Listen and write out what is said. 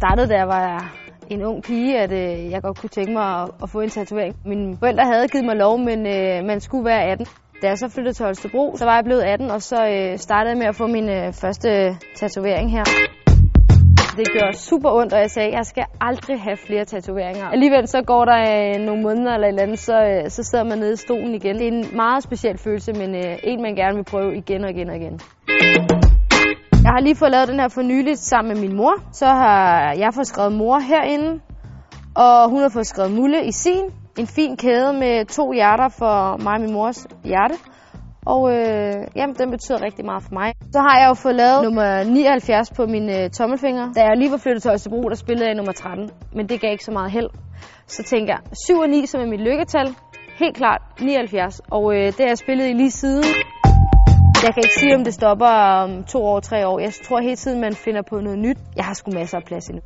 startede, da jeg var en ung pige, at øh, jeg godt kunne tænke mig at, at få en tatovering. Mine forældre havde givet mig lov, men øh, man skulle være 18. Da jeg så flyttede til Holstebro, så var jeg blevet 18, og så øh, startede jeg med at få min øh, første tatovering her. Det gjorde super ondt, og jeg sagde, at jeg skal aldrig have flere tatoveringer. Alligevel så går der øh, nogle måneder eller et eller andet, så, øh, så sidder man nede i stolen igen. Det er en meget speciel følelse, men øh, en man gerne vil prøve igen og igen og igen. Har lige fået lavet den her for nyligt sammen med min mor. Så har jeg fået skrevet mor herinde, og hun har fået skrevet Mulle i sin. En fin kæde med to hjerter for mig og min mors hjerte. Og øh, jamen, den betyder rigtig meget for mig. Så har jeg jo fået lavet nummer 79 på min øh, tommelfinger. Da jeg lige var flyttet til Østerbro, der spillede jeg nummer 13. Men det gav ikke så meget held. Så tænker jeg, 7 og 9 som er mit lykketal. Helt klart 79. Og øh, det har jeg spillet i lige siden. Jeg kan ikke sige, om det stopper om to år, tre år. Jeg tror hele tiden, man finder på noget nyt. Jeg har sgu masser af plads endnu.